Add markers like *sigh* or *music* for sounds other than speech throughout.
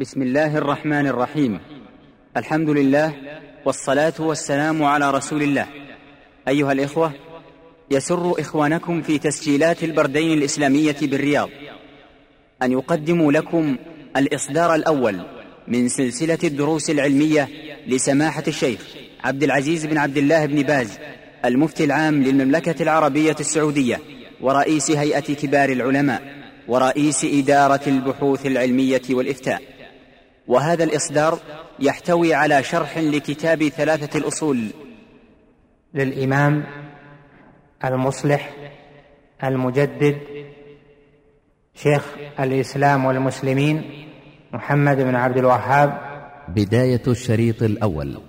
بسم الله الرحمن الرحيم. الحمد لله والصلاة والسلام على رسول الله. أيها الإخوة يسر إخوانكم في تسجيلات البردين الإسلامية بالرياض. أن يقدموا لكم الإصدار الأول من سلسلة الدروس العلمية لسماحة الشيخ عبد العزيز بن عبد الله بن باز المفتي العام للمملكة العربية السعودية ورئيس هيئة كبار العلماء ورئيس إدارة البحوث العلمية والإفتاء. وهذا الإصدار يحتوي على شرح لكتاب ثلاثة الأصول. للإمام المصلح المجدد شيخ الإسلام والمسلمين محمد بن عبد الوهاب. بداية الشريط الأول.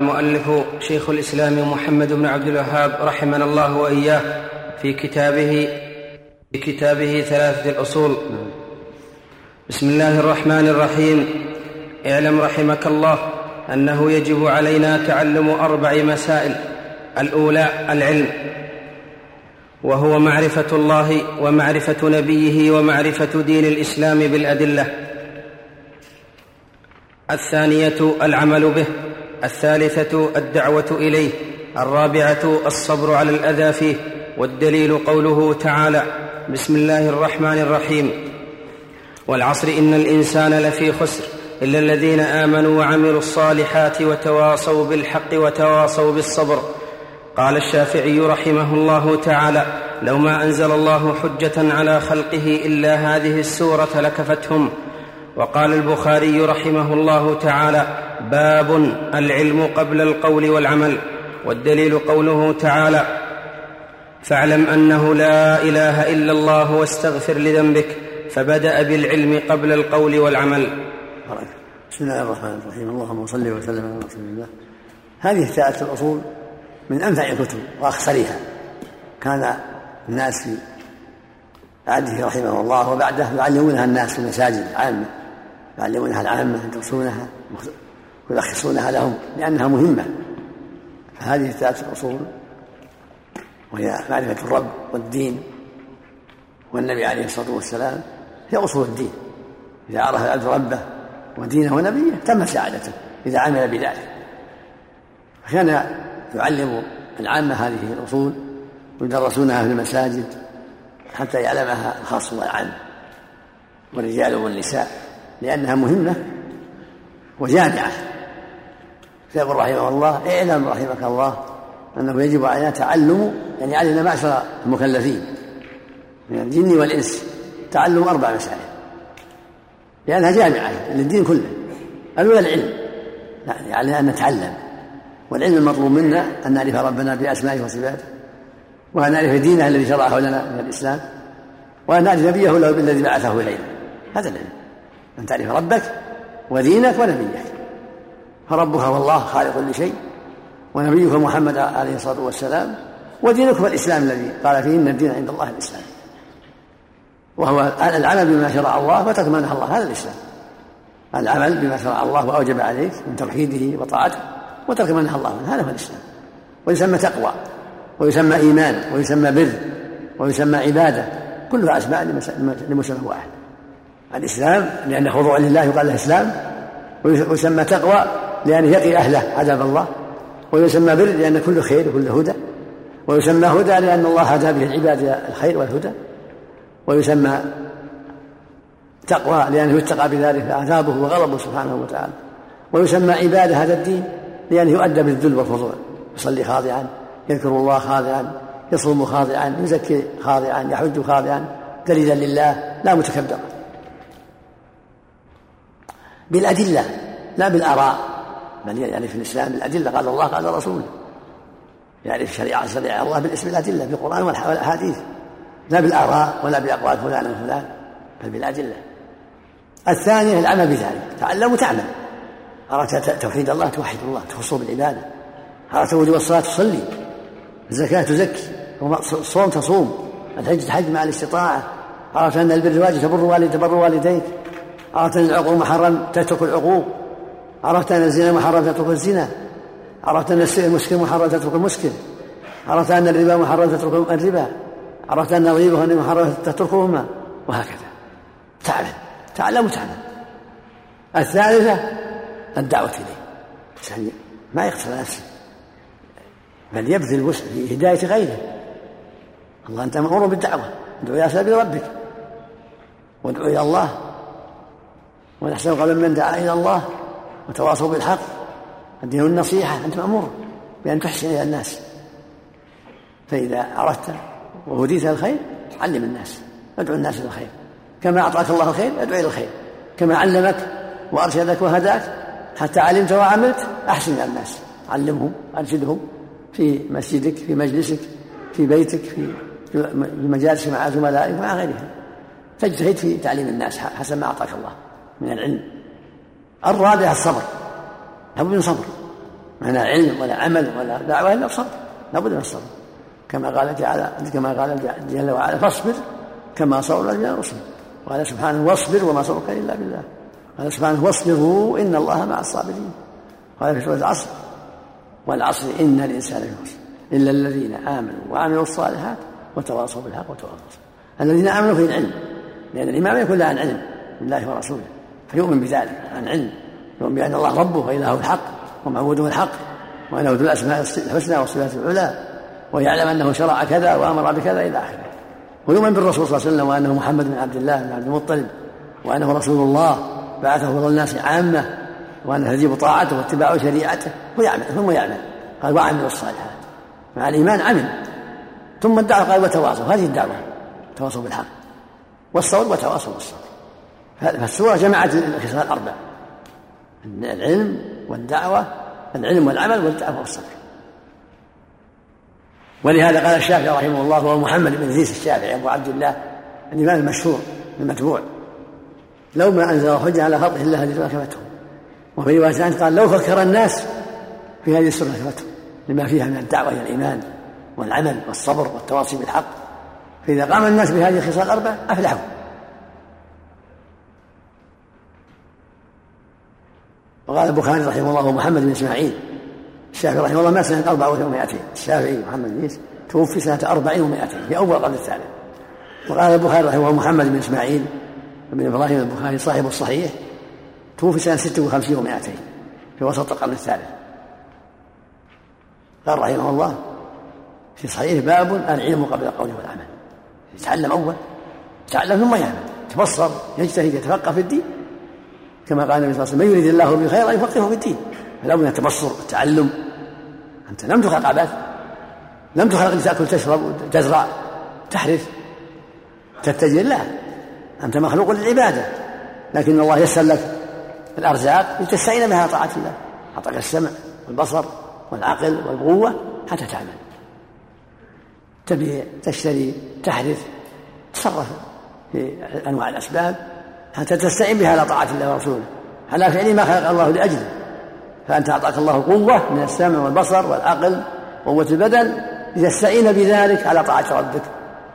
المؤلف شيخ الإسلام محمد بن عبد الوهاب رحمنا الله وإياه في كتابه في كتابه ثلاثة الأصول. بسم الله الرحمن الرحيم. اعلم رحمك الله أنه يجب علينا تعلم أربع مسائل. الأولى العلم وهو معرفة الله ومعرفة نبيه ومعرفة دين الإسلام بالأدلة. الثانية العمل به الثالثة الدعوة إليه الرابعة الصبر على الأذى فيه والدليل قوله تعالى بسم الله الرحمن الرحيم. والعصر إن الإنسان لفي خسر إلا الذين آمنوا وعملوا الصالحات وتواصوا بالحق وتواصوا بالصبر. قال الشافعي رحمه الله تعالى لو ما أنزل الله حجة على خلقه إلا هذه السورة لكفتهم. وقال البخاري رحمه الله تعالى باب العلم قبل القول والعمل. والدليل قوله تعالى فاعلم أنه لا إله إلا الله واستغفر لذنبك فبدأ بالعلم قبل القول والعمل. بسم الله الرحمن الرحيم. اللهم صل وسلم على رسول الله. هذه الثلاثة الأصول من أنفع الكتب وأخسرها. كان الناس في عهده رحمه الله وبعده يعلمونها الناس في المساجد العامة يعلمونها العامة يدرسونها ويلخصونها لهم لأنها مهمة. فهذه الثلاثة الأصول وهي معرفة الرب والدين والنبي عليه الصلاة والسلام. هي أصول الدين. إذا عرف العبد ربه ودينه ونبيه تم سعادته إذا عمل بذلك. فكان يعلم العامة هذه الأصول ويدرسونها في المساجد حتى يعلمها الخاص والعام والرجال والنساء لأنها مهمة وجامعة. فيقول رحمه الله اعلم رحمك الله أنه يجب علينا تعلم يعني علينا معشر المكلفين من الجن والإنس. تعلم أربع مسائل. لأنها جامعة للدين كله. الاولى العلم. يعني أن نتعلم. والعلم المطلوب منا أن نعرف ربنا بأسمائه وصفاته وأن نعرف دينه الذي شرعه لنا من الإسلام وأن نعرف نبيه له بالذي بعثه إلينا. هذا العلم. أن تعرف ربك ودينك ونبيك. فربك هو الله خالق كل شيء ونبيك محمد عليه الصلاة والسلام ودينك هو الإسلام الذي قال فيه إن الدين عند الله الإسلام. وهو العمل بما شرع الله وترك ما نهى الله هذا الإسلام. العمل بما شرع الله وأوجب عليك من توحيده وطاعته وترك ما نهى الله عنه. هذا هو الإسلام. ويسمى تقوى ويسمى إيمان ويسمى بر ويسمى عبادة. كلها أسماء لمسمى واحد. الإسلام لأنه خضوع لله يقال له إسلام. ويسمى تقوى لأنه يقي أهله عذاب الله. ويسمى بر لأن كل خير وكل هدى. ويسمى هدى لأن الله هدى به العباد إلى الخير والهدى. ويسمى تقوى لأنه يتقى بذلك عذابه وغضبه سبحانه وتعالى. ويسمى عبادة هذا الدين لأنه يؤدى بالذل والخضوع يصلي خاضعا يذكر الله خاضعا يصوم خاضعا يزكي خاضعا يحج خاضعا ذليلا لله لا متكبرا بالأدلة لا بالآراء. بل يعني في الإسلام بالأدلة؟ قال الله قال رسوله. يعرف شريعة شريعة الله بالاسم الأدلة بالقرآن والأحاديث. لا بالآراء ولا بأقوال فلان وفلان بل بالأدلة. الثانية العمل بذلك تعلم وتعمل. أردت توحيد الله توحد الله تخصه بالعبادة. أردت وجوب الصلاة تصلي. الزكاة تزكي. الصوم تصوم. الحج تحج مع الاستطاعة. عرفت أن البر واجب تبر والد تبر والديك. عرفت أن العقوق محرم تترك العقوق. عرفت أن الزنا محرم تترك الزنا. عرفت أن المسكن محرم تترك المسكن عرفت أن الربا محرم تترك الربا. عرفت أن الغيبة محرم تتركهما؟ وهكذا. تعلم. تعلم وتعمل الثالثة الدعوة إليه. ما يقتل نفسه بل يبذل وسع في هداية غيره. الله أنت مأمور بالدعوة. ادعو إلى سبيل ربك. وادعو إلى الله. ونحسن قبل من دعا إلى الله. وتواصوا بالحق. الدين النصيحة أنت مأمور بأن تحسن إلى الناس. فإذا عرفت وهديت الخير علم الناس ادعو الناس إلى الخير. كما أعطاك الله الخير ادعو إلى الخير. كما علمك وأرشدك وهداك حتى علمت وعملت أحسن إلى الناس. علمهم أرشدهم في مسجدك في مجلسك في بيتك في المجالس مع زملائك مع غيرهم. فاجتهد في تعليم الناس حسب ما أعطاك الله من العلم. الرابع الصبر. لابد من صبر. ما لا علم ولا عمل ولا دعوة إلا الصبر لابد من الصبر. كما قال تعالى كما قال جل وعلا فاصبر كما صبر الذين الرسل وقال سبحانه واصبر وما صبرك إلا بالله. قال سبحانه واصبروا إن الله مع الصابرين. قال في سورة العصر والعصر إن الإنسان في خسر. إلا الذين آمنوا وعملوا الصالحات وتواصوا بالحق وتواصوا الذين آمنوا في العلم لأن الامام يكون له عن علم بالله ورسوله فيؤمن بذلك عن علم. يؤمن بأن الله ربه وإلهه الحق ومعبوده الحق وانه ذو الأسماء الحسنى والصفات العلى. ويعلم أنه شرع كذا وأمر بكذا إلى آخره. ويؤمن بالرسول صلى الله عليه وسلم وأنه محمد بن عبد الله بن عبد المطلب وأنه رسول الله بعثه إلى الناس عامة وأنه يجب طاعته واتباع شريعته ويعمل ثم يعمل. قال وعمل الصالحات. مع الإيمان عمل. ثم الدعوه قال وتواصوا. هذه الدعوة. تواصوا بالحق. والصبر وتواصوا بالصبر. فالسورة جمعت الخصال الاربع العلم والدعوة العلم والعمل والدعوة والصبر. ولهذا قال الشافعي رحمه الله هو محمد بن إدريس الشافعي أبو عبد الله الإمام المشهور المتبوع. لو ما أنزل حجة على خلقه إلا هذه كفته وفي رواية قال لو فكر الناس في هذه السوره كفته لما فيها من الدعوة إلى الإيمان والعمل والصبر والتواصي بالحق. فإذا قام الناس بهذه الخصال الاربع أفلحوا. وقال البخاري رحمه الله محمد بن إسماعيل الشافعي رحمه الله مات سنة أربعة ومائتين. الشافعي محمد بن عيسى توفي سنة أربعين ومائتين. في أول القرن الثالث. وقال البخاري رحمه الله محمد بن إسماعيل بن إبراهيم البخاري صاحب الصحيح توفي سنة ستة وخمسين ومائتين. في وسط القرن الثالث. قال رحمه الله في صحيح باب العلم قبل القول والعمل. يتعلم أول يتعلم ثم يعمل. يتبصر يجتهد يتفقه في الدين. كما قال النبي صلى الله عليه وسلم من يريد الله به خيرا يفقهه في الدين. بد من التبصر والتعلم أنت لم تخلق عبث لم تخلق لتأكل تشرب تزرع تحرث تتجر لا أنت مخلوق للعبادة. لكن الله يسر لك الأرزاق لتستعين بها طاعة الله. أعطاك السمع والبصر والعقل والقوة حتى تعمل. تبيع تشتري تحرث تصرف في أنواع الأسباب حتى تستعين بها على طاعة الله ورسوله. على فعل ما خلق الله لأجله. فأنت أعطاك الله قوة من السمع والبصر والعقل قوة البدن لتستعين بذلك على طاعة ربك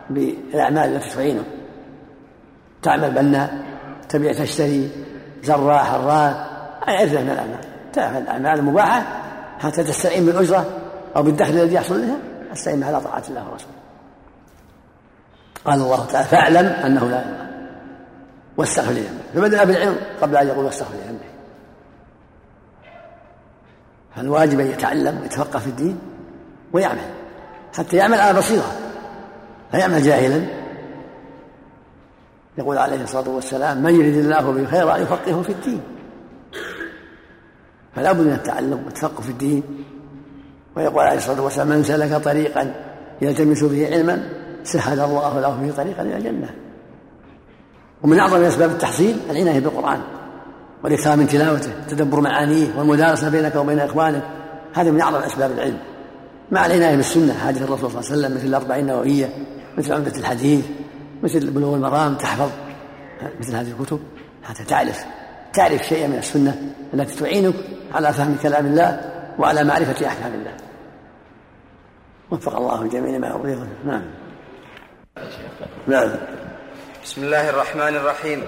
بالأعمال التي تعينه. تعمل بناء تبيع تشتري زراع أي عدة من الأعمال. تعمل الأعمال المباحة حتى تستعين بالأجرة أو بالدخل الذي يحصل لها أستعين على طاعة الله ورسوله. قال الله تعالى فاعلم أنه لا إله واستغفر لذنبك. فبدأ بالعلم قبل أن يقول واستغفر لذنبك. فالواجب أن يتعلم ويتفقه في الدين ويعمل حتى يعمل على بصيرة لا يعمل جاهلا. يقول عليه الصلاة والسلام من يريد الله به خيرا يفقهه في الدين. فلا بد من التعلم والتفقه في الدين. ويقول عليه الصلاة والسلام من سلك طريقا يلتمس به علما سهل الله له به طريقا إلى الجنة. ومن أعظم أسباب التحصيل العناية بالقرآن. والإكثار من تلاوته تدبر معانيه والمدارسة بينك وبين إخوانك. هذا من أعظم أسباب العلم. مع العنايه بالسنه حديث الرسول صلى الله عليه وسلم مثل الأربعين النووية مثل عمدة الحديث مثل بلوغ المرام تحفظ. مثل هذه الكتب. حتى تعرف تعرف شيئا من السنة التي تعينك على فهم كلام الله وعلى معرفة أحكام الله. وفق الله الجميع لما يرضيه. نعم نعم. بسم الله الرحمن الرحيم.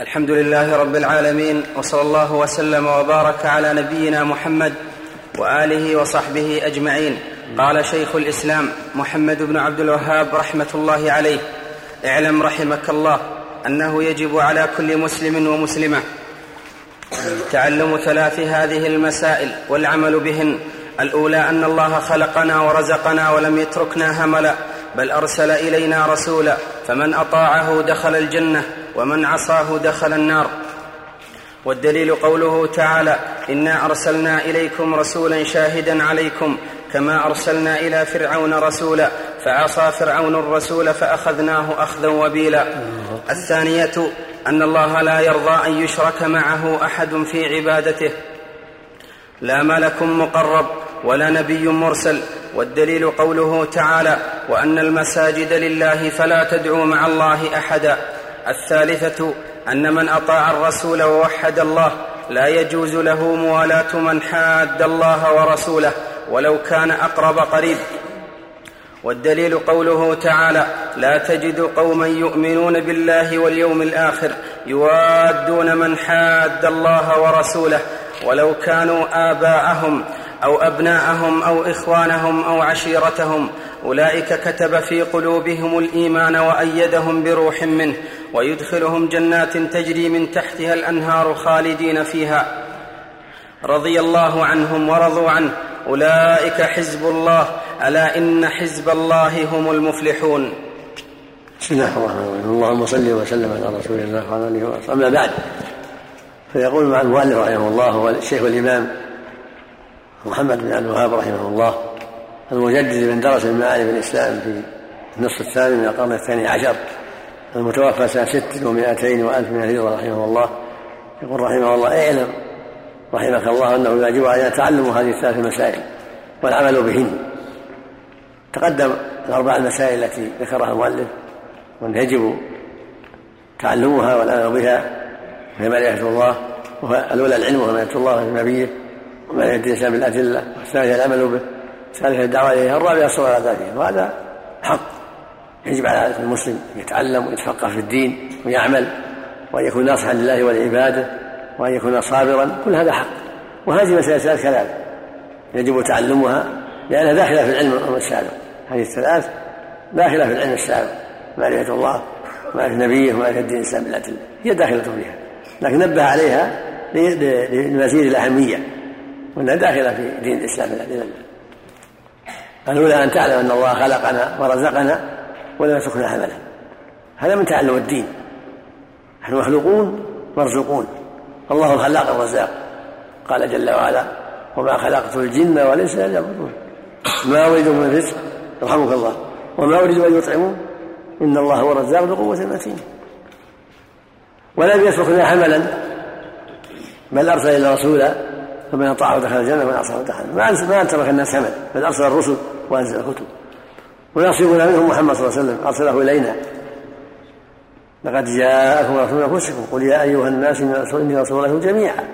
الحمد لله رب العالمين وصلى الله وسلم وبارك على نبينا محمد وآله وصحبه أجمعين. قال شيخ الإسلام محمد بن عبد الوهاب رحمة الله عليه اعلم رحمك الله أنه يجب على كل مسلم ومسلمة تعلم ثلاث هذه المسائل والعمل بهن. الأولى أن الله خلقنا ورزقنا ولم يتركنا هملا بل أرسل إلينا رسولا فمن أطاعه دخل الجنة. ومن عصاه دخل النار. والدليل قوله تعالى إنا أرسلنا إليكم رسولا شاهدا عليكم كما أرسلنا إلى فرعون رسولا فعصى فرعون الرسول فأخذناه اخذا وبيلا. الثانية أن الله لا يرضى أن يشرك معه أحد في عبادته. لا ملك مقرب ولا نبي مرسل. والدليل قوله تعالى وأن المساجد لله فلا تدعوا مع الله أحدا. الثالثة أن من أطاع الرسول ووحد الله لا يجوز له موالاة من حاد الله ورسوله ولو كان أقرب قريب. والدليل قوله تعالى لا تجد قوما يؤمنون بالله واليوم الآخر يوادون من حاد الله ورسوله ولو كانوا آباءهم أو أبناءهم أو إخوانهم أو عشيرتهم. أولئك كتب في قلوبهم الإيمان وأيدهم بروح منه. ويدخلهم جنات تجري من تحتها الأنهار خالدين فيها. رضي الله عنهم ورضوا عنه. أولئك حزب الله. ألا إن حزب الله هم المفلحون. بسم الله الرحمن الرحيم. اللهم صل وسلم على رسول الله وعلى آله وصحبه أما بعد فيقول مع المؤلف رحمه الله هو الشيخ والإمام محمد بن عبد الوهاب رحمه الله المجدد من درس المعارف الإسلام في النصف الثاني من القرن الثاني عشر. المتوفى سنة ست ومائتين وألف من الهجرة رحمه الله. يقول رحمه الله اعلم رحمك الله أنه يجب علينا تعلم هذه الثلاث المسائل والعمل بهن. تقدم الأربع المسائل التي ذكرها المؤلف وأن يجب تعلمها والعمل بها وهي معرفة الله الأولى العلم وهي معرفة الله ونبيه ومعرفة الإنسان بالأدلة والثانية العمل به الثالثة الدعوة إليها الرابعة الصلاة على ذلك وهذا حق. يجب على المسلم أن يتعلم ويتفقه في الدين ويعمل وأن يكون ناصحا لله ولعباده وأن يكون صابرا كل هذا حق. وهذه مسائل ثلاث كذلك يجب تعلمها لانها داخله في العلم السابق. هذه الثلاث داخله في العلم السابق. معرفه الله ومعرفه نبيه ومعرفه الدين الإسلام بالادله هي داخلة فيها لكن نبه عليها لمزيد الأهمية. وانها داخلة في دين الإسلام بالادله الاولى أن تعلم أن الله خلقنا ورزقنا ولم يتركنا هملا هذا من تعلم الدين. نحن مخلوقون مرزوقون. الله الخلاق الرزاق. قال جل وعلا وما خلقت الجن والإنس إلا ليعبدون ما أريد من رزق؟ يرحمك الله. وما أريد أن يطعمون؟ إن الله هو الرزاق ذو قوة متين ولم يتركنا حملا بل أرسل إلى رسولا فمن أطاعه دخل الجنة ومن عصاه دخل ما ترك الناس حمل بل أرسل الرسل وأنزل الكتب. ونصيبنا منهم محمد صلى الله عليه وسلم. أرسله إلينا. لقد جاءكم رسول أنفسكم. قل يا أيها الناس اني رسول الله جميعا.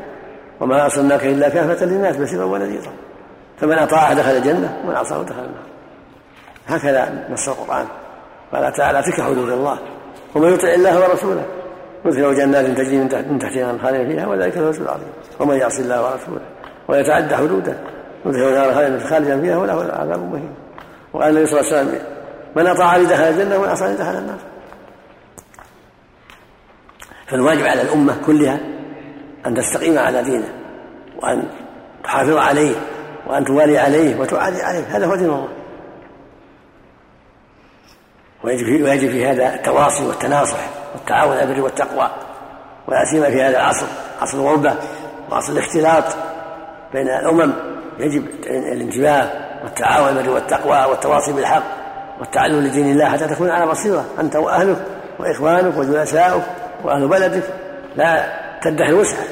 وما أرسلناك إلا كافة للناس بشيرا ونذيرا. فمن أطاع دخل الجنة ومن عصاه دخل النار. هكذا نص القرآن. قال تعالى تلك حدود الله. ومن يطع الله ورسوله. يدخله جنات تجري من تحت من تحتها فيها وذلك الفوز العظيم. ومن يعص الله ورسوله ويتعدى حدوده يدخله نار خالدا فيها وله عذاب مهين وقال النبي صلى الله عليه وسلم من اطاعني دخل الجنة ومن عصاني دخل النار. فالواجب على الأمة كلها أن تستقيم على دينه وأن تحافظ عليه وأن توالي عليه وتعادي عليه. هذا هو دين الله. ويجب في, ويجب في هذا التواصي والتناصح والتعاون على البر والتقوى. ولا سيما في هذا العصر عصر الغربة وعصر الاختلاط بين الأمم. يجب الانتباه والتعاون بالبر والتقوى والتواصي بالحق والتعلم لدين الله حتى تكون على بصيرة أنت وأهلك وإخوانك وجلساؤك وأهل بلدك. لا تدخر وسعا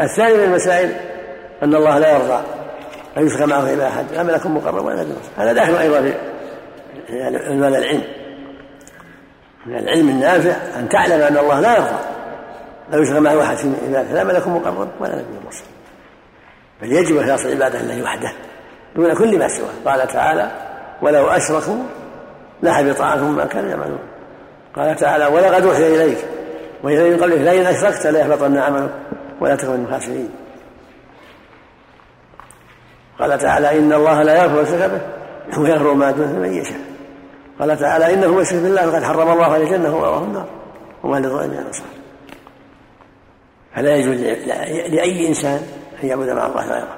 الثاني من المسائل أن الله لا يرضى أن يشرك معه إلى أحد. لا ملك مقرب ولا نبي هذا داخل أيضا في عنوان العلم. من العلم النافع أن تعلم أن الله لا يرضى لا يشرك معه أحد في عباده لا ملك مقرب ولا نبي مرسل بل يجب إخلاص العبادة لله وحده دون كل ما سواه. قال تعالى ولو أشركوا لحبط عنهم ما كانوا يعملون. قال تعالى ولقد أوحي إليك وإلى من قبلك لئن أشركت ليحبطن عملك ولا تكن من الخاسرين. قال تعالى إن الله لا يغفر الشرك به ويغفر ما دونه من يشاء. قال تعالى إنه من يشرك بالله فقد حرم الله عليه الجنة ومأواه النار. وما للظالمين أنصار. فلا يجوز لأي إنسان أن يعبد مع الله غيره.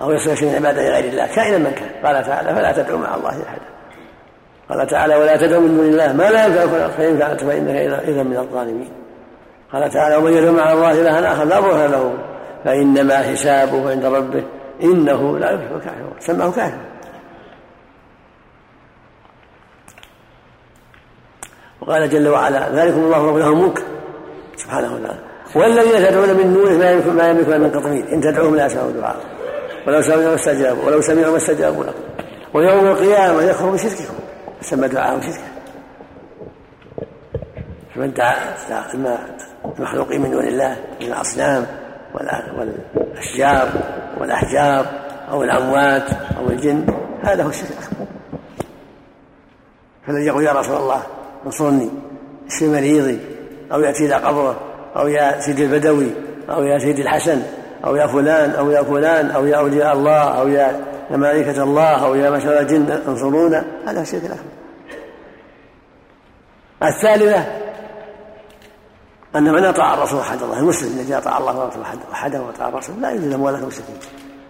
أو يصرف من عبادة غير الله كائنا من كان. قال تعالى فلا تدعو مع الله أحدا. قال تعالى ولا تدعو من دون الله ما لا ينفعك فإن فعلت فإنك إذا من الظالمين. قال تعالى ومن يدعو مع الله إلها آخر لا برهان له فإنما حسابه عند ربه إنه لا يفلح الكافرون. سماه كافر. وقال جل وعلا ذلكم الله له الملك. سبحانه وتعالى. والذين تدعون من دونه ما يملك ما يملك من قطمين إن تدعوهم لا يسمعوا دعاء ولو سمعوا ما استجابوا ولو سمعوا ما استجابوا لكم. ويوم القيامة يكفر بشرككم. سمى دعاءهم شركا فمن دعا المخلوقين من دون الله من الأصنام والأشجار والأحجار أو الأموات أو الجن هذا هو الشرك. الاكبر فالذي يقول يا رسول الله انصرني اشفي مريضي أو يأتي إلى قبره أو يا سيدي البدوي أو يا سيدي الحسن أو يا فلان أو يا فلان أو يا أولياء الله أو يا ملائكة الله أو يا مشر الجن انصرونا هذا الشرك الأكبر. الثالثة أن من أطاع الرسول وحد الله المسلم الذي أطاع الله ورسوله وحده وأطاع الرسول لا يجوز اموال المشركين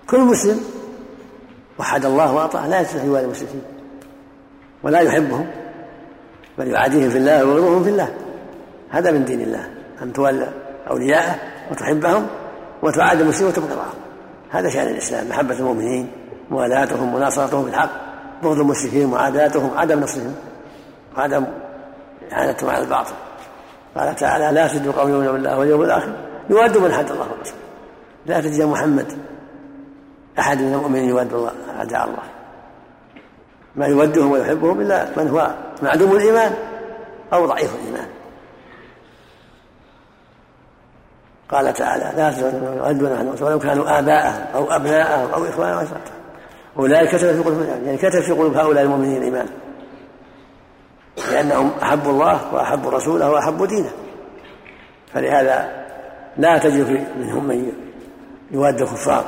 كل مسلم وحد الله وأطاع لا يجوز اموال المشركين ولا يحبهم بل يعاديهم في الله ويبغضهم في الله. هذا من دين الله. أن تولى أولياءه وتحبهم وتعاد المسلمين وتبغضهم هذا شأن الإسلام محبة المؤمنين موالاتهم مناصرتهم بالحق بغض المشركين معاداتهم عدم نصرهم وعدم إعانتهم على الباطل. قال تعالى لا تجد قوم يؤمنون بالله واليوم الآخر. يواد من حد الله ورسوله لا تجد محمد أحد من المؤمنين يواد الله أعداء الله. ما يودهم ويحبهم إلا من هو معدوم الإيمان أو ضعيف الإيمان. قال تعالى لا تردون عنهم ولو كانوا آباءهم أو أبناءهم أو إخوانهم أو أولئك كتب في قلوبهم يعني كتب في قلوب هؤلاء المؤمنين الإيمان لأنهم أحبوا الله وأحبوا رسوله وأحبوا دينه. فلهذا لا تجد منهم من يواد الكفار.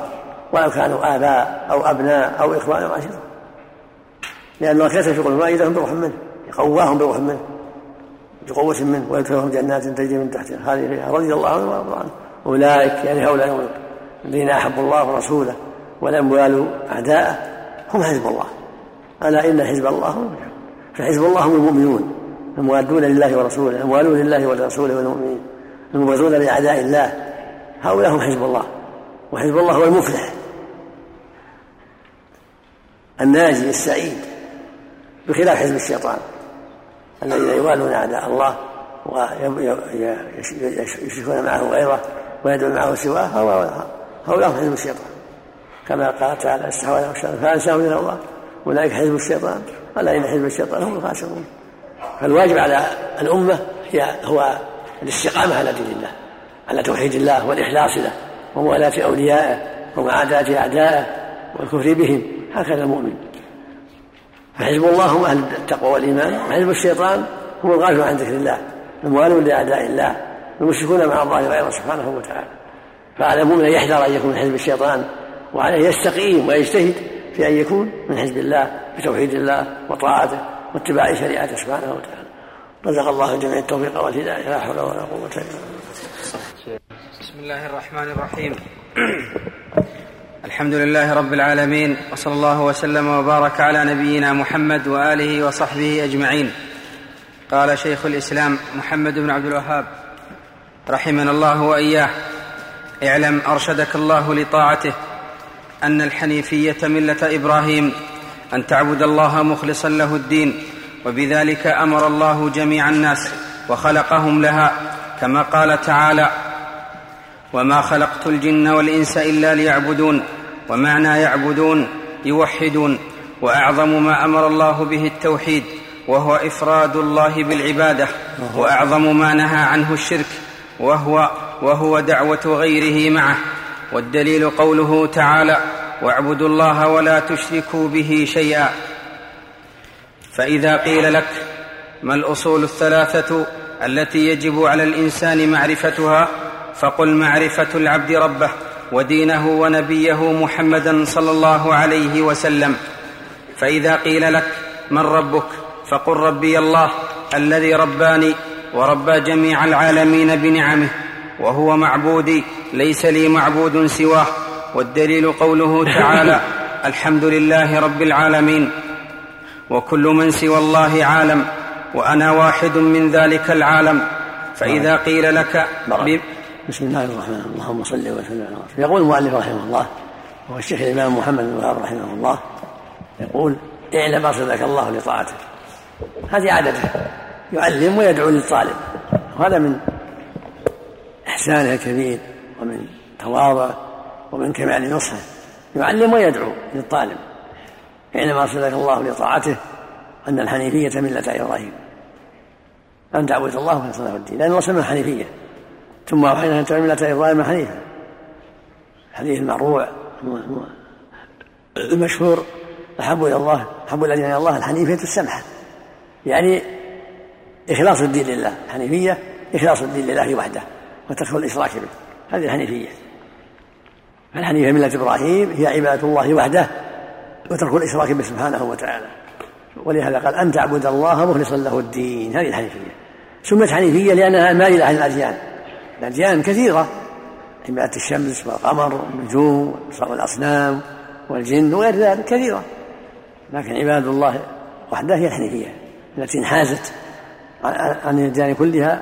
ولو كانوا آباء أو أبناء أو إخوان أو عشيرة لأن الله كتب في قلوبهم وأيدهم بروح منه. يقواهم بروح منه. بقوة منه ويدخلهم جنات تجري من تحتها. هذه رضي الله عنهم ورضوا عنه. أولئك يعني هؤلاء الذين أحبوا الله ورسوله ولم يوالوا أعداءه. هم حزب الله. ألا إن حزب الله هم فحزب الله هم المؤمنون. الموادون لله ورسوله. الموالون لله ورسوله والمؤمنين. المبغضون لأعداء الله. هؤلاء هم حزب الله. وحزب الله هو المفلح. الناجي السعيد بخلاف حزب الشيطان. الذين يوالون أعداء الله ويشركون معه غيره ويدعون معه سواه هؤلاء هم حزب الشيطان كما قال تعالى استحوذ الشيطان فانساهم إلى الله اولئك حزب الشيطان الا ان حزب الشيطان هم الخاسرون فالواجب على الامه هي هو الاستقامه على دين الله على توحيد الله والاخلاص له وموالاه اوليائه ومعاداه اعدائه والكفر بهم هكذا المؤمن فحزب الله هم أهل التقوى والإيمان وحزب الشيطان هم الغافل عن ذكر الله الموالون لأعداء الله المشركون مع الله غيره سبحانه وتعالى. فعلى المؤمن أن يحذر أن يكون من حزب الشيطان وعليه يستقيم ويجتهد في أن يكون من حزب الله بتوحيد الله وطاعته واتباع شريعته سبحانه وتعالى. رزق الله الجميع التوفيق والهداية لا حول ولا قوة إلا بالله. بسم الله الرحمن الرحيم. *clears throat* الحمد لله رب العالمين وصلى الله وسلم وبارك على نبينا محمد وآله وصحبه أجمعين. قال شيخ الإسلام محمد بن عبد الوهاب رحمنا الله وإياه. اعلم أرشدك الله لطاعته أن الحنيفية ملة إبراهيم أن تعبد الله مخلصا له الدين وبذلك أمر الله جميع الناس وخلقهم لها كما قال تعالى وما خلقت الجن والإنس إلا ليعبدون ومعنى يعبدون يوحدون وأعظم ما أمر الله به التوحيد وهو إفراد الله بالعبادة وأعظم ما نهى عنه الشرك وهو وهو دعوة غيره معه. والدليل قوله تعالى واعبدوا الله ولا تشركوا به شيئا فإذا قيل لك ما الأصول الثلاثة التي يجب على الإنسان معرفتها فقل معرفة العبد ربه. ودينه ونبيه محمدا صلى الله عليه وسلم. فإذا قيل لك من ربك فقل ربي الله الذي رباني وربى جميع العالمين بنعمه وهو معبودي ليس لي معبود سواه والدليل قوله تعالى *laughs* الحمد لله رب العالمين وكل من سوى الله عالم وأنا واحد من ذلك العالم. فإذا قيل لك بسم الله الرحمن الرحيم. اللهم صل وسلم على رسول يقول المؤلف رحمه الله وهو الشيخ الإمام محمد بن وهب رحمه الله يقول اعلم ارشدك الله لطاعته هذه عادته. يعلم ويدعو للطالب. وهذا من إحسانه الكبير ومن تواضعه ومن كمال نصحه. يعلم ويدعو للطالب. حينما أرسلك الله لطاعته أن الحنيفية ملة إبراهيم. أن تعبد الله وخلص له الدين. لأن الله سمى الحنيفية. ثم أوحينا أن تعبد ملة إبراهيم حنيفا. الحديث المعروع المشهور أحب إلى الله أحب إلى الله الحنيفية السمحة. يعني إخلاص الدين لله الحنيفية إخلاص الدين لله وحده وترك الإشراك به. هذه الحنيفية. فالحنيفية ملة إبراهيم هي عبادة الله وحده وترك الإشراك به سبحانه وتعالى. ولهذا قال أن تعبد الله مخلصا له الدين. هذه الحنيفية. سميت حنيفية لأنها مائلة عن الأديان. الأديان كثيرة. عبادة الشمس والقمر والنجوم والأصنام والجن وغير ذلك كثيرة. لكن عباد الله وحده هي الحنيفية التي انحازت عن الأديان كلها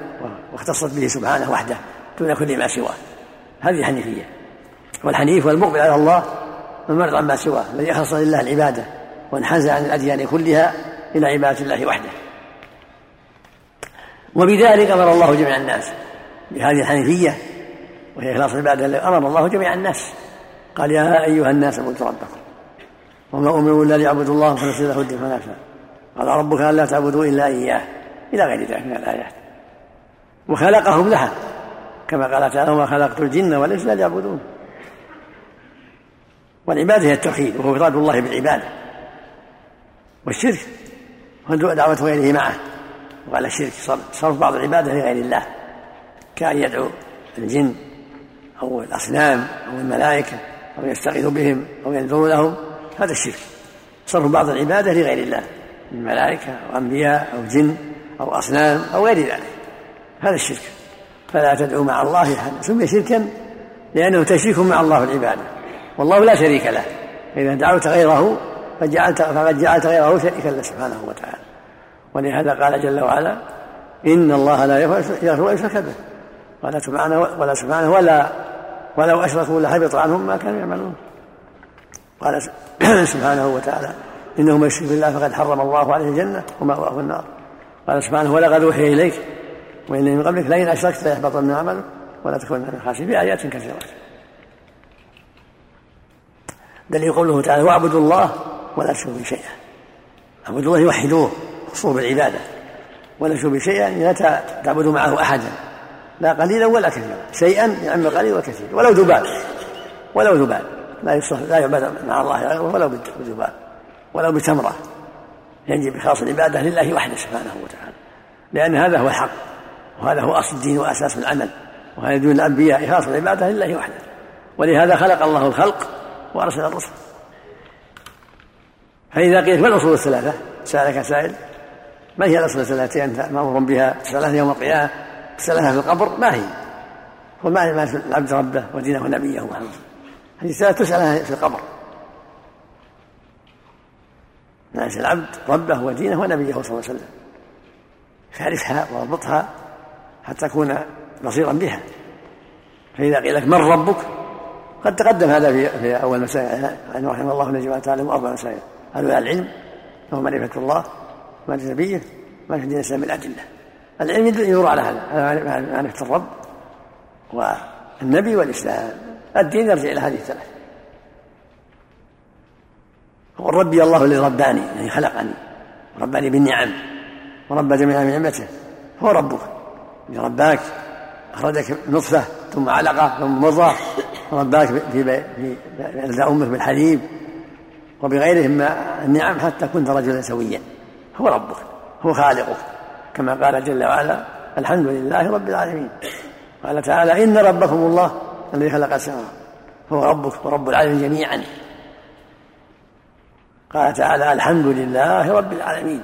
واختصت به سبحانه وحده دون كل ما سواه. هذه الحنيفية. والحنيف والمقبل على الله والمرض عما سواه. الذي أخلص لله العبادة وانحاز عن الأديان كلها إلى عبادة الله وحده. وبذلك أمر الله جميع الناس بهذه الحنيفية وهي إخلاص العبادة أمر الله جميع الناس. قال يا أيها الناس اعبدوا ربكم. وما أمروا إلا ليعبدوا الله مخلصين له الدين فنافع قال ربك ألا تعبدوا إلا إياه. إلى غير ذلك من الآيات. وخلقهم لها. كما قال تعالى وما خلقت الجن والإنس إلا ليعبدون. والعبادة هي التوحيد وهو إفراد الله بالعبادة والشرك هو دعوة غيره معه. وقال الشرك صرف بعض العبادة لغير الله. كأن يدعو الجن أو الأصنام أو الملائكة أو يستغيث بهم أو ينذر لهم هذا الشرك. صرف بعض العبادة لغير الله من ملائكة أو أنبياء أو جن أو أصنام أو غير ذلك. هذا الشرك. فلا تدعو مع الله أحدا سمي شركا لأنه تشريك مع الله العبادة. والله لا شريك له. فإذا دعوت غيره فجعلت فقد جعلت غيره شريكا له سبحانه وتعالى. ولهذا قال جل وعلا إن الله لا يغفر أن يشرك به. قال سبحانه ولا سبحانه ولا ولو أشركوا لحبط عنهم ما كانوا يعملون. قال *clears throat* سبحانه وتعالى إنه من يشرك بالله فقد حرم الله عليه الجنة ومأواه النار. قال سبحانه ولقد أوحي إليك وإن من قبلك لئن أشركت ليحبطن عملك ولا تكون من الخاسرين. في آيات كثيرة. دليل قوله تعالى واعبدوا الله ولا تشركوا به شيئا. اعبدوا الله يوحدوه خصوه بالعبادة. ولا تشركوا به شيئا لا تعبدوا معه أحدا. لا قليلا ولا كثيرا. شيئا يعم قليل وكثير ولو ذباب ولو ذباب لا يصلح لا يعبد مع الله. غيره ولو بذباب ولو بتمرة. يجب بخاص العبادة لله وحده سبحانه وتعالى. لأن هذا هو الحق. وهذا هو أصل الدين وأساس العمل. وهذا دون الأنبياء. إخلاص العبادة لله وحده. ولهذا خلق الله الخلق وأرسل الرسل. فإذا قيل ما الأصول الثلاثة؟ سألك سائل. ما هي الأصول الثلاثة؟ أنت مأمور بها. تسألها يوم القيامة. تسألها في القبر ما هي؟ هو ما العبد ربه ودينه ونبيه محمد. هذه الثلاثة تسألها في القبر. ناس العبد ربه ودينه ونبيه صلى الله عليه وسلم. فاعرفها واربطها حتى تكون بصيرا بها. فإذا قيل لك من ربك؟ قد تقدم هذا في في أول مسائل. أن رحمه الله نجم تعلم أربع مسائل. هذا العلم وهو معرفة الله معرفة نبيه معرفة دين الإسلام بالأدلة العلم يدور على هذا معرفة الرب والنبي والإسلام. الدين يرجع إلى هذه الثلاث. ربي الله الذي رباني يعني خلقني رباني بالنعم وربى جميع نعمته. هو ربك. رباك أخرجك نطفة ثم علقة ثم مضغة رباك في في أمك بالحليب. وبغيرهم من النعم حتى كنت رجلا سويا. هو ربك. هو خالقك. كما قال جل وعلا الحمد لله رب العالمين. قال تعالى إن ربكم الله الذي خلق السماوات هو ربك ورب العالمين جميعا. قال تعالى الحمد لله رب العالمين.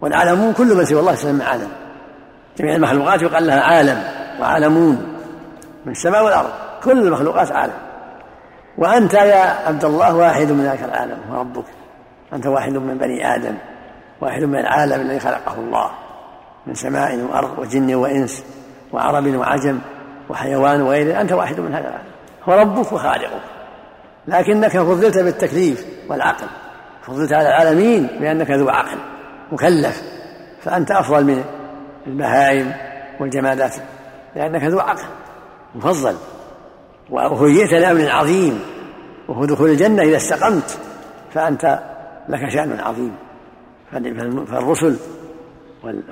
والعالمون كل من سوى الله يسمى عالم جميع المخلوقات يقال لها عالم وعالمون. من السماء والأرض كل المخلوقات عالم. وأنت يا عبد الله واحد من ذاك العالم هو ربك. أنت واحد من بني آدم واحد من العالم الذي خلقه الله. من سماء وأرض وجن وإنس وعرب وعجم وحيوان وغيره. أنت واحد من هذا. هو ربك وخالقك. لكنك فضلت بالتكليف والعقل. فضلت على العالمين بأنك ذو عقل مكلف. فأنت أفضل من البهائم والجمادات لأنك ذو عقل مفضل. وهيئت لأمر عظيم. وهو دخول الجنة إذا استقمت. فأنت لك شأن عظيم. فالرسل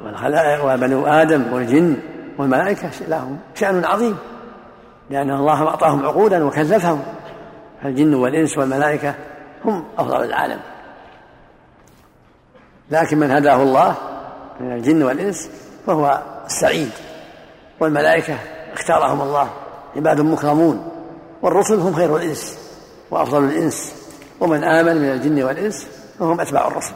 والخلائق وبنو آدم والجن والملائكة لهم شأن عظيم. لأن الله أعطاهم عقولا وكلفهم. فالجن والإنس والملائكة هم أفضل العالم. لكن من هداه الله من الجن والإنس فهو السعيد. والملائكة اختارهم الله. عباد مكرمون. والرسل هم خير الإنس وأفضل الإنس. ومن آمن من الجن والإنس فهم أتباع الرسل.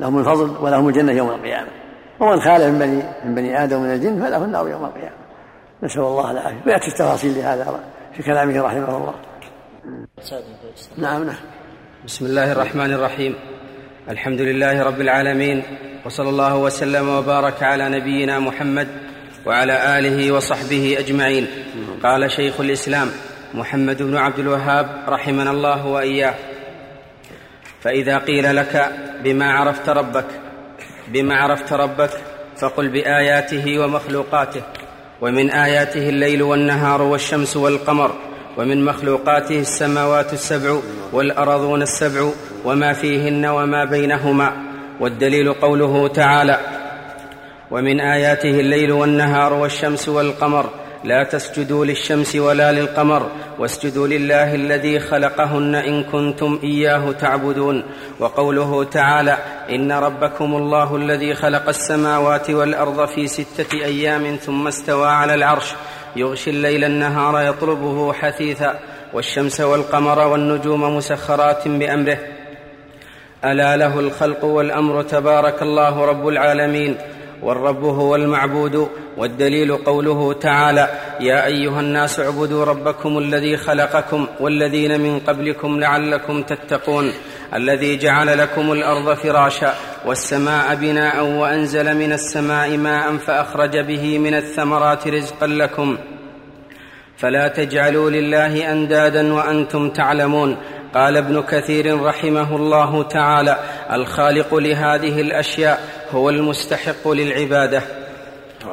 لهم الفضل ولهم الجنة يوم القيامة. ومن خالف من بني من بني آدم ومن الجن فله النار يوم القيامة. نسأل الله العافية. ويأتي التفاصيل لهذا في كلامه رحمه الله. نعم نعم. بسم الله الرحمن الرحيم. الحمد لله رب العالمين وصلى الله وسلم وبارك على نبينا محمد وعلى آله وصحبه أجمعين. قال شيخ الإسلام محمد بن عبد الوهاب رحمنا الله وإياه. فإذا قيل لك بما عرفت ربك بما عرفت ربك فقل بآياته ومخلوقاته ومن آياته الليل والنهار والشمس والقمر ومن مخلوقاته السماوات السبع والارضون السبع وما فيهن وما بينهما والدليل قوله تعالى ومن آياته الليل والنهار والشمس والقمر لا تسجدوا للشمس ولا للقمر واسجدوا لله الذي خلقهن إن كنتم إياه تعبدون وقوله تعالى إن ربكم الله الذي خلق السماوات والأرض في ستة أيام ثم استوى على العرش يغشي الليل النهار يطلبه حثيثا والشمس والقمر والنجوم مسخرات بأمره ألا له الخلق والأمر تبارك الله رب العالمين والرب هو المعبود والدليل قوله تعالى يا أيها الناس اعبدوا ربكم الذي خلقكم والذين من قبلكم لعلكم تتقون الذي جعل لكم الأرض فراشا والسماء بناء وأنزل من السماء ماء فأخرج به من الثمرات رزقا لكم. فلا تجعلوا لله أندادا وأنتم تعلمون. قال ابن كثير رحمه الله تعالى الخالق لهذه الأشياء هو المستحق للعبادة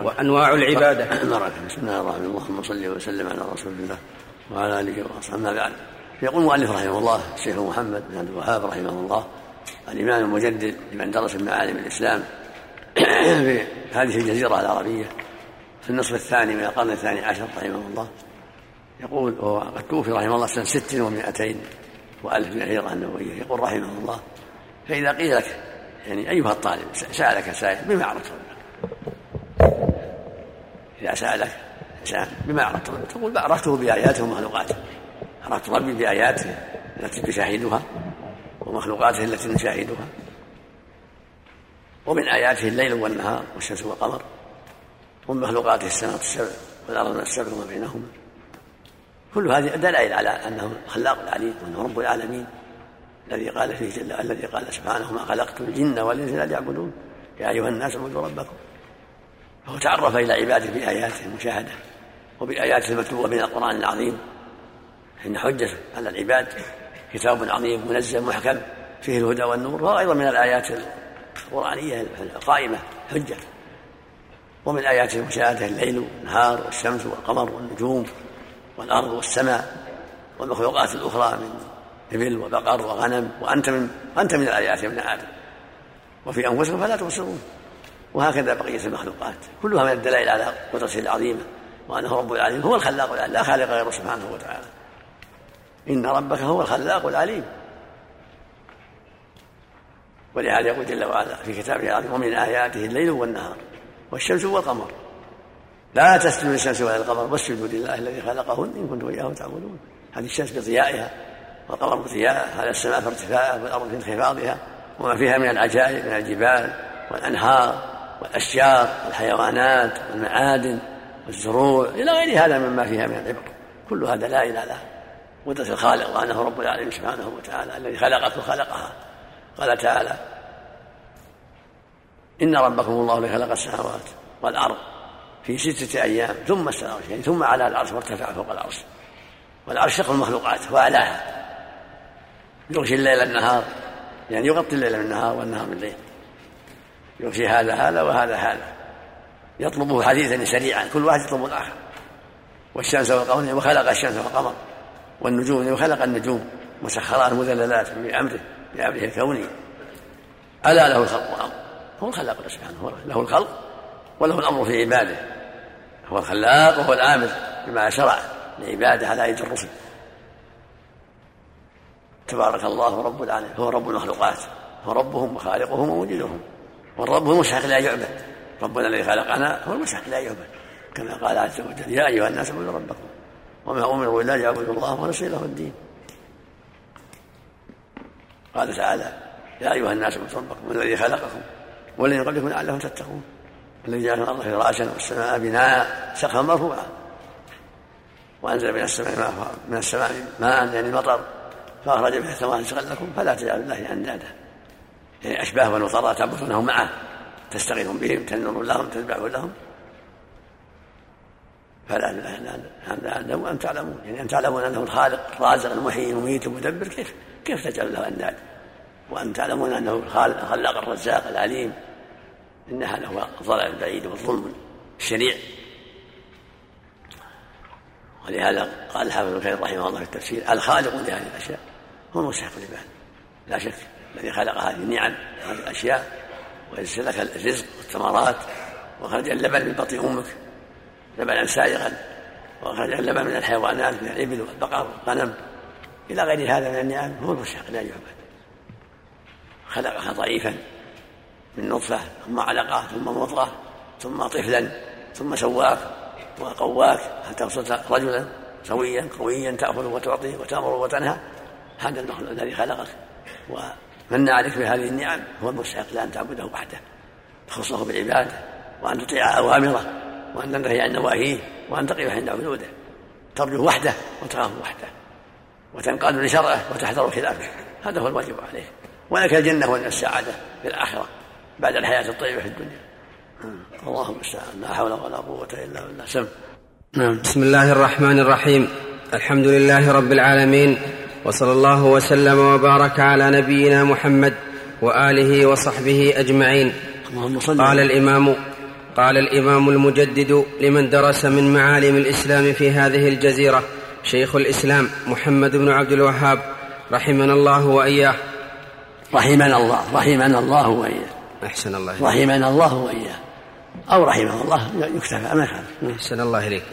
وأنواع العبادة. بسم الله الرحمن الرحيم. اللهم صل وسلم على رسول الله وعلى آله وأصحابه. ما بعد يقول المؤلف رحمه الله الشيخ محمد بن عبد الوهاب رحمه الله الامام المجدد لمن درس معالم الإسلام في هذه الجزيرة العربية في النصف الثاني من القرن الثاني عشر رحمه الله. يقول وهو قد توفي رحمه الله سنة ست ومائتين. وألف من الهجرة النبوية. يقول رحمه الله فإذا قيل لك يعني أيها الطالب سألك سائل بما عرفت إذا سألك سائل بما عرفت تقول عرفته بآياته ومخلوقاته. عرفت ربي بآياته التي تشاهدها ومخلوقاته التي نشاهدها. ومن آياته الليل والنهار والشمس والقمر ومن مخلوقاته السماوات السبع والأرض السبع وما بينهما. كل هذه دلائل على أنه الخلاق العليم وأنه رب العالمين الذي قال فيه جل الذي قال سبحانه ما خلقت الجن والإنس الا ليعبدون يا أيها الناس اعبدوا ربكم. فهو تعرف إلى عباده بآياته المشاهدة وبآياته المتلوة من القرآن العظيم. إن حجة على العباد كتاب عظيم منزل محكم فيه الهدى والنور وهو أيضا من الآيات القرآنية القائمة حجة. ومن آياته المشاهدة الليل والنهار والشمس والقمر والنجوم. والأرض والسماء والمخلوقات الأخرى من إبل وبقر وغنم وأنت من أنت من الآيات يا ابن آدم. وفي أنفسكم فلا تبصرون. وهكذا بقية المخلوقات. كلها من الدلائل على قدرته العظيمة وأنه رب العالمين هو الخلاق العليم لا خالق غيره سبحانه وتعالى. إن ربك هو الخلاق العليم. ولهذا يقول جل وعلا في كتابه العظيم ومن آياته الليل والنهار والشمس والقمر. لا تسجدوا للشمس ولا للقمر واسجدوا لله الذي خلقهن إن كنتم اياه تعبدون. هذه الشمس بضيائها والقمر بضيائها هذا السماء في ارتفاعها والارض في انخفاضها وما فيها من العجائب من الجبال والأنهار والأشجار والحيوانات والمعادن والزروع إلى غير هذا مما فيها من العبر. كل هذا لا إله له. قدرة الخالق وأنه رب العالمين سبحانه وتعالى الذي خلقك وخلقها قال تعالى إن ربكم الله الذي خلق السماوات والأرض في ستة أيام ثم استوى يعني ثم على العرش وارتفع فوق العرش. والعرش شق المخلوقات وأعلاها يغشي الليل النهار يعني يغطي الليل بالنهار والنهار بالليل يغشي هذا هذا وهذا هذا. يطلبه حديثا سريعا كل واحد يطلب الآخر. والشمس والقمر وخلق الشمس والقمر والنجوم وخلق النجوم مسخرات مذللات بأمره بأمره الكوني. ألا له الخلق والأمر هو الخلاق سبحانه له الخلق وله الأمر في عباده. هو الخلاق وهو الآمر بما شرع لعباده على أيدي الرسل. تبارك الله رب العالمين هو رب المخلوقات هو ربهم وخالقهم وموجدهم والرب هو لا يعبد. ربنا الذي خلقنا هو المستحق لا يعبد. كما قال عز وجل يا أيها الناس اعبدوا ربكم وما أمروا إلا ليعبدوا الله ونصر له الدين. قال تعالى يا أيها الناس اعبدوا ربكم الذي خلقكم والذي قبلكم لعلهم تتقون. الذي جعل الأرض فراشا والسماء بناء سقفا مرفوعا. وأنزل من السماء ماء من السماء ماء يعني مطر فأخرج به الثمرات رزقا لكم فلا تجعلوا الله أندادا. يعني أشباه ونصارى تعبدونه معه. تستغيثون بهم تنظرون لهم تتبعون لهم. فلا هذا أعلم وأن تعلمون. يعني أن تعلمون أنه الخالق الرازق المحيي المميت المدبر. كيف كيف تجعل له أندادا؟ وأن تعلمون أنه الخالق الرزاق العليم. إن هذا هو الضلال البعيد والظلم الشنيع ولهذا قال الحافظ ابن كثير رحمه الله في التفسير الخالق لهذه الأشياء. هو المستحق للعباد لا شك الذي خلق هذه النعم هذه الأشياء ويسر لك الرزق والثمرات وخرج اللبن من بطن أمك لبنا سائغا وخرج اللبن من الحيوانات من الإبل والبقر والغنم. إلى غير هذا من النعم هو المستحق لا يعبد خلقها ضعيفا. من نطفة ثم علقة ثم مضغه ثم طفلا ثم سواك وقواك حتى وصلت رجلا؟ سويا قويا تاكل وتعطي وتأمر وتنهى. هذا المخلوق الذي خلقك. ومن عليك بهذه النعم هو المستحق لأن تعبده وحده. تخصه بالعباده وأن تطيع أوامره وأن تنتهي عن نواهيه وأن تقف عند حدوده. ترجو وحده وتخاف وحده. وتنقاد لشرعه وتحذر خلافه. هذا هو الواجب عليه. ولك الجنة والسعادة في الآخرة. بعد الحياة الطيبة في الدنيا. اللهم المستعان لا حول ولا قوة إلا بالله. سم. نعم. بسم الله الرحمن الرحيم. الحمد لله رب العالمين وصلى الله وسلم وبارك على نبينا محمد وآله وصحبه أجمعين. اللهم صل قال الامام قال الإمام المجدد لمن درس من معالم الإسلام في هذه الجزيرة شيخ الإسلام محمد بن عبد الوهاب رحمنا الله وإياه. رحمنا الله رحمنا الله وإياه. أحسن الله رحمنا الله وإياه. أو رحمه الله يكتفى ما يخالف. أحسن الله إليك.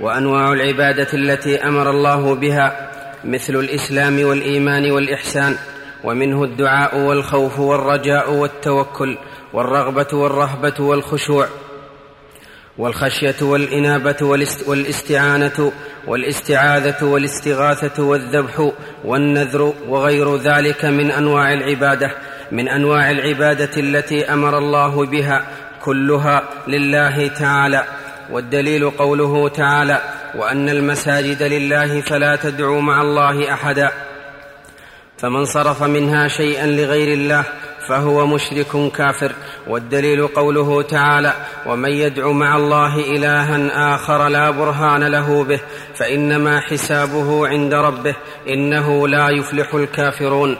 وأنواع العبادة التي أمر الله بها مثل الإسلام والإيمان والإحسان ومنه الدعاء والخوف والرجاء والتوكل والرغبة والرهبة والخشوع والخشية والإنابة والاستعانة والاستعاذة والاستغاثة والذبح والنذر وغير ذلك من أنواع العبادة. من أنواع العبادة التي أمر الله بها كلها لله تعالى والدليل قوله تعالى وأن المساجد لله فلا تدعوا مع الله أحدا. فمن صرف منها شيئا لغير الله فهو مشرك كافر والدليل قوله تعالى ومن يدع مع الله إلها آخر لا برهان له به فإنما حسابه عند ربه إنه لا يفلح الكافرون.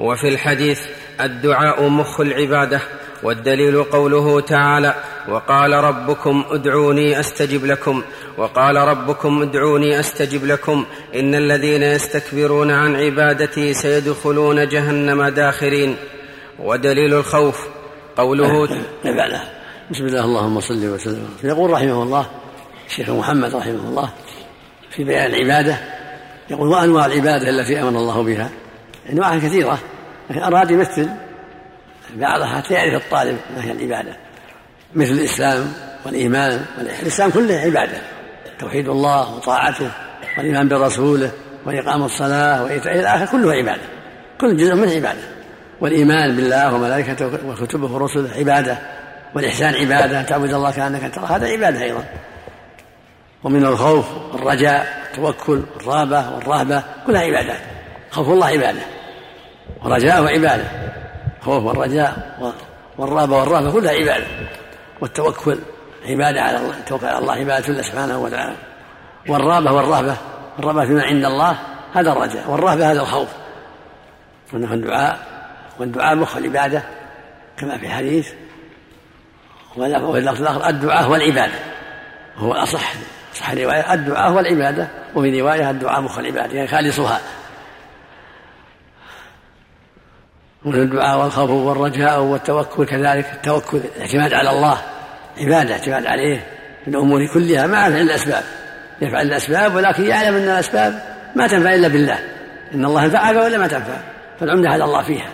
وفي الحديث الدعاء مخ العبادة والدليل قوله تعالى وقال ربكم ادعوني أستجب لكم وقال ربكم ادعوني أستجب لكم إن الذين يستكبرون عن عبادتي سيدخلون جهنم داخرين ودليل الخوف قوله بسم الله اللهم صل وسلم. يقول رحمه الله الشيخ محمد رحمه الله في بيان العبادة يقول وأنواع العبادة التي أمر الله بها؟ انواع كثيرة لكن أراد يمثل بعضها حتى يعرف الطالب ما هي العبادة مثل الإسلام والإيمان الإسلام كله عبادة توحيد الله وطاعته والإيمان برسوله وإقام الصلاة وإيتاء إلى آخره كله عبادة كل جزء منه عبادة. والإيمان بالله وملائكته وكتبه ورسله عبادة والإحسان عبادة تعبد الله كأنك ترى هذا عبادة أيضا. ومن الخوف والرجاء والتوكل والرهبة والرهبة كلها عبادات خوف الله عبادة. ورجاءه عبادة. خوف والرجاء والرهبة والرهبة كلها عبادة. والتوكل عبادة على الله التوكل على الله عبادة الله سبحانه وتعالى. والرهبة والرهبة الرهبة فيما عند الله هذا الرجاء. والرهبة هذا الخوف. وأنه الدعاء والدعاء مخ العبادة كما في حديث واللفظ الآخر الدعاء هو العبادة. هو الأصح صح الرواية الدعاء هو العبادة. وفي رواية الدعاء مخ العبادة يعني خالصها. ومن الدعاء والخوف والرجاء والتوكل كذلك. التوكل الاعتماد على الله عبادة اعتماد عليه في الأمور كلها مع فعل الأسباب. يفعل الأسباب ولكن يعلم أن الأسباب ما تنفع إلا بالله. إن الله ينفعك ولا ما تنفع فالعمدة على الله فيها.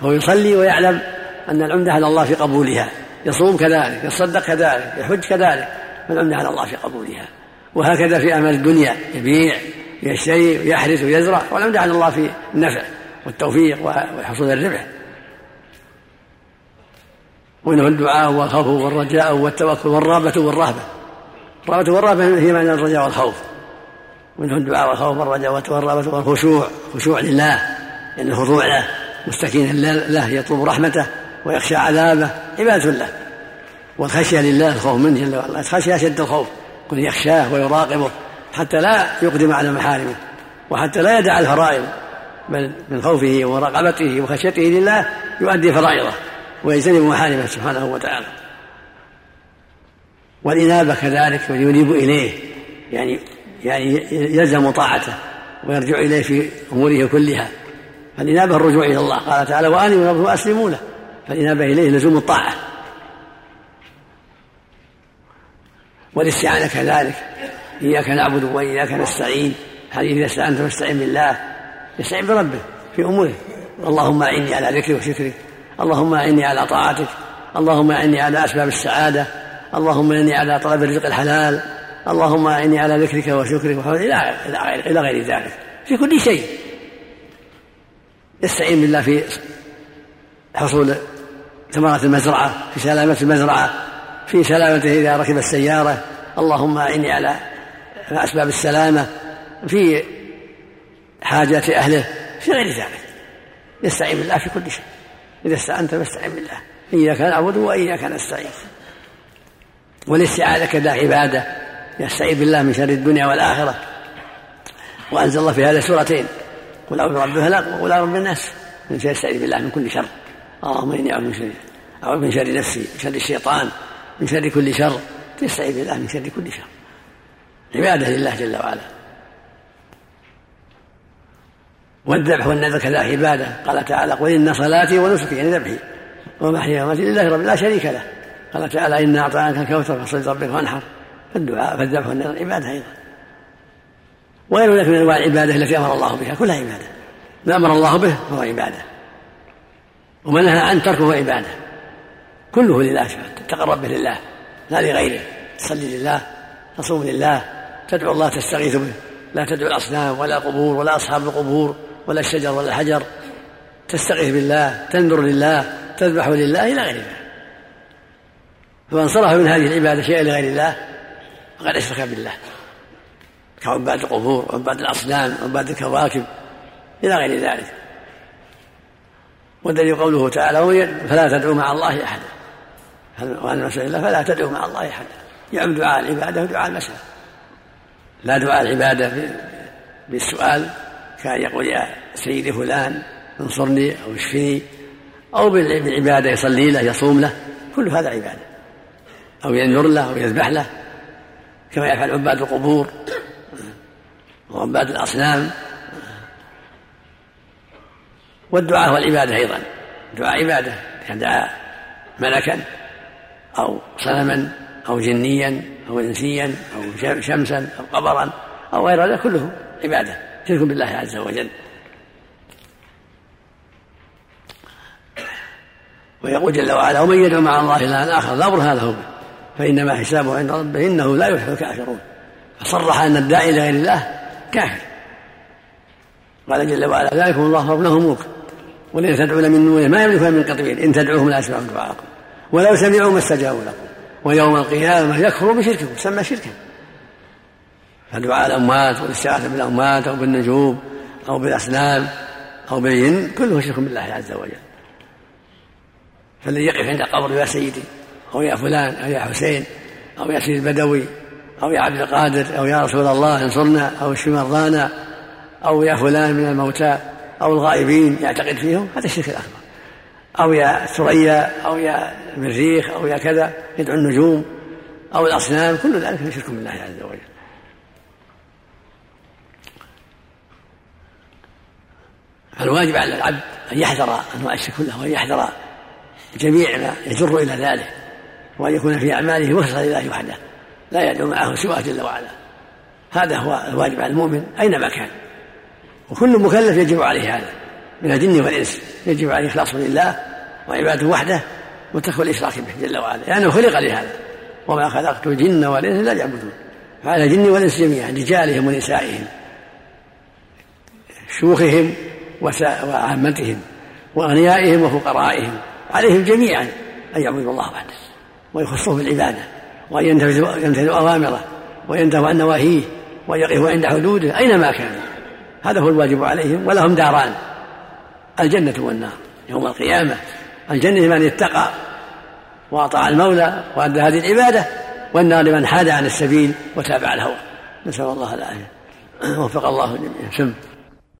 فهو يصلي ويعلم أن العمدة على الله في قبولها. يصوم كذلك يصدق كذلك يحج كذلك فالعمدة على الله في قبولها. وهكذا في أعمال الدنيا يبيع يشتري ويحرث ويزرع والعمدة على الله في النفع. والتوفيق وحصول الربح. وإنه الدعاء والخوف والرجاء والتوكل والرغبة والرهبة. الرغبة والرهبة هي معنى الرجاء والخوف. ومنه الدعاء والخوف والرجاء والرغبة والخشوع خشوع لله. لأن الخضوع له. مستكينا له يطلب رحمته ويخشى عذابه. عبادة له. والخشية لله الخوف منه جل وعلا. الخشية أشد الخوف. كن يخشاه ويراقبه. حتى لا يقدم على محارمه. وحتى لا يدع الفرائض. بل من خوفه ومراقبته وخشيته لله يؤدي فرائضه ويجتنب محارمه سبحانه وتعالى. والإنابة كذلك وينيب إليه يعني يعني يلزم طاعته ويرجع إليه في أموره كلها. فالإنابة الرجوع إلى الله. قال تعالى وآمنوا وأسلموا له. فالإنابة إليه لزوم الطاعة. والاستعانة كذلك. إياك نعبد وإياك نستعين. هذه إذا استعنت فاستعن بالله. يستعين بربه في أموره. اللهم أعني على ذكرك وشكرك. اللهم أعني على طاعتك. اللهم أعني على أسباب السعادة. اللهم إني على طلب الرزق الحلال. اللهم إني على ذكرك وشكرك إلى غير إلى غير ذلك. في كل شيء. يستعين بالله في حصول ثمرات المزرعة في سلامة المزرعة في سلامته إذا ركب السيارة. اللهم إني على أسباب السلامة. في حاجات أهله في غير ذلك. يستعين بالله في كل شيء. إذا استعنت فاستعن بالله. إياك نعبد وإياك نستعين. والاستعاذة كذا عبادة. يستعيذ بالله من شر الدنيا والآخرة. وأنزل الله في هذه سورتين قل أعوذ برب الفلق وقل أعوذ بالناس من شر يستعيذ بالله من كل شر. اللهم إني أعوذ من شر أعوذ من شر نفسي من شر الشيطان من شر كل شر. تستعيذ بالله من شر كل شر. عبادة لله جل وعلا. والذبح والنذر كذا عبادة. قال تعالى قل إن صلاتي ونسكي يعني ذبحي. ومماتي لله رب لا شريك له. قال تعالى إنا أعطيناك الكوثر فصل ربك وانحر. فالدعاء فالذبح والنذر عبادة أيضا. وغير ذلك من أنواع العبادة التي أمر الله بها كلها عبادة. ما أمر الله به فهو عبادة. وما نهى عن تركه عبادة. كله لله تتقرب به لله. لا لغيره. تصلي لله تصوم لله تدعو الله تستغيث به. لا تدعو الأصنام ولا قبور ولا أصحاب القبور. ولا الشجر ولا الحجر تستغيث بالله تنذر لله تذبح لله إلى غير ذلك فمن صرف من هذه العبادة شيئا لغير الله فقد أشرك بالله. كعباد القبور وعباد الأصنام وعباد الكواكب إلى غير ذلك. والدليل قوله تعالى فلا تدعوا مع الله أحدا. وأن مسألة الله فلا تدعوا مع الله أحدا. يعم دعاء العبادة ودعاء المسألة. لا دعاء العبادة بالسؤال كان يقول يا سيدي فلان انصرني أو اشفني أو بالعبادة يصلي له يصوم له كل هذا عبادة. أو ينذر له أو يذبح له كما يفعل عباد القبور وعباد الأصنام. والدعاء هو العبادة أيضا. الدعاء عبادة كان دعا ملكا أو صنما أو جنيا أو إنسيا أو شمسا أو قمرا أو غير ذلك كله عبادة. شرك بالله عز وجل. ويقول جل وعلا ومن يدعو مع الله إلها آخر لا برهان له فإنما حسابه عند ربه إنه لا يفلح الكافرون. فصرح أن الداعي إلى غير الله كافر. قال جل وعلا ذلكم الله رب له ملك والذين تدعون من دونه ما يملكون من قطمير إن تدعوهم لا يسمعون دعاءكم ولو سمعوا ما استجابوا لكم ويوم القيامة يكفروا بشرككم. سمى شركا. فدعاء الأموات والاستغاثة بالأموات أو بالنجوم أو بالأصنام أو بالجن؟ كله شرك بالله عز وجل. فالذي يقف عند قبر يا سيدي أو يا فلان أو يا حسين أو يا سيدي البدوي أو يا عبد القادر أو يا رسول الله انصرنا أو اشف مرضانا أو يا فلان من الموتى أو الغائبين يعتقد فيهم هذا الشرك الأكبر. أو يا ثريا أو يا المريخ أو يا كذا يدعو النجوم أو الأصنام كل ذلك شرك بالله عز وجل. فالواجب على العبد أن يحذر أنواع الشرك كلها وأن يحذر جميع ما يجر إلى ذلك وأن يكون في أعماله مخلصا لله وحده لا يدعو معه سواه جل وعلا. هذا هو الواجب على المؤمن أينما كان. وكل مكلف يجب عليه هذا من الجن والإنس. يجب عليه إخلاص لله وعباده وحده وترك الإشراك به جل وعلا لأنه خلق لهذا. وما خلقت الجن والإنس إلا ليعبدون. فعلى الجن والإنس جميعا رجالهم ونسائهم شيوخهم وعامتهم وأغنيائهم وفقرائهم عليهم جميعا أن يعبدوا الله وحده ويخصوه بالعبادة وأن ينتهزوا أوامره وينتهوا عن نواهيه وأن يقفوا عند حدوده أينما كانوا. هذا هو الواجب عليهم ولهم داران الجنة والنار يوم القيامة الجنة لمن اتقى وأطاع المولى وأدى هذه العبادة والنار لمن حاد عن السبيل وتابع الهوى. نسأل الله العافية. وفق الله جميعا سم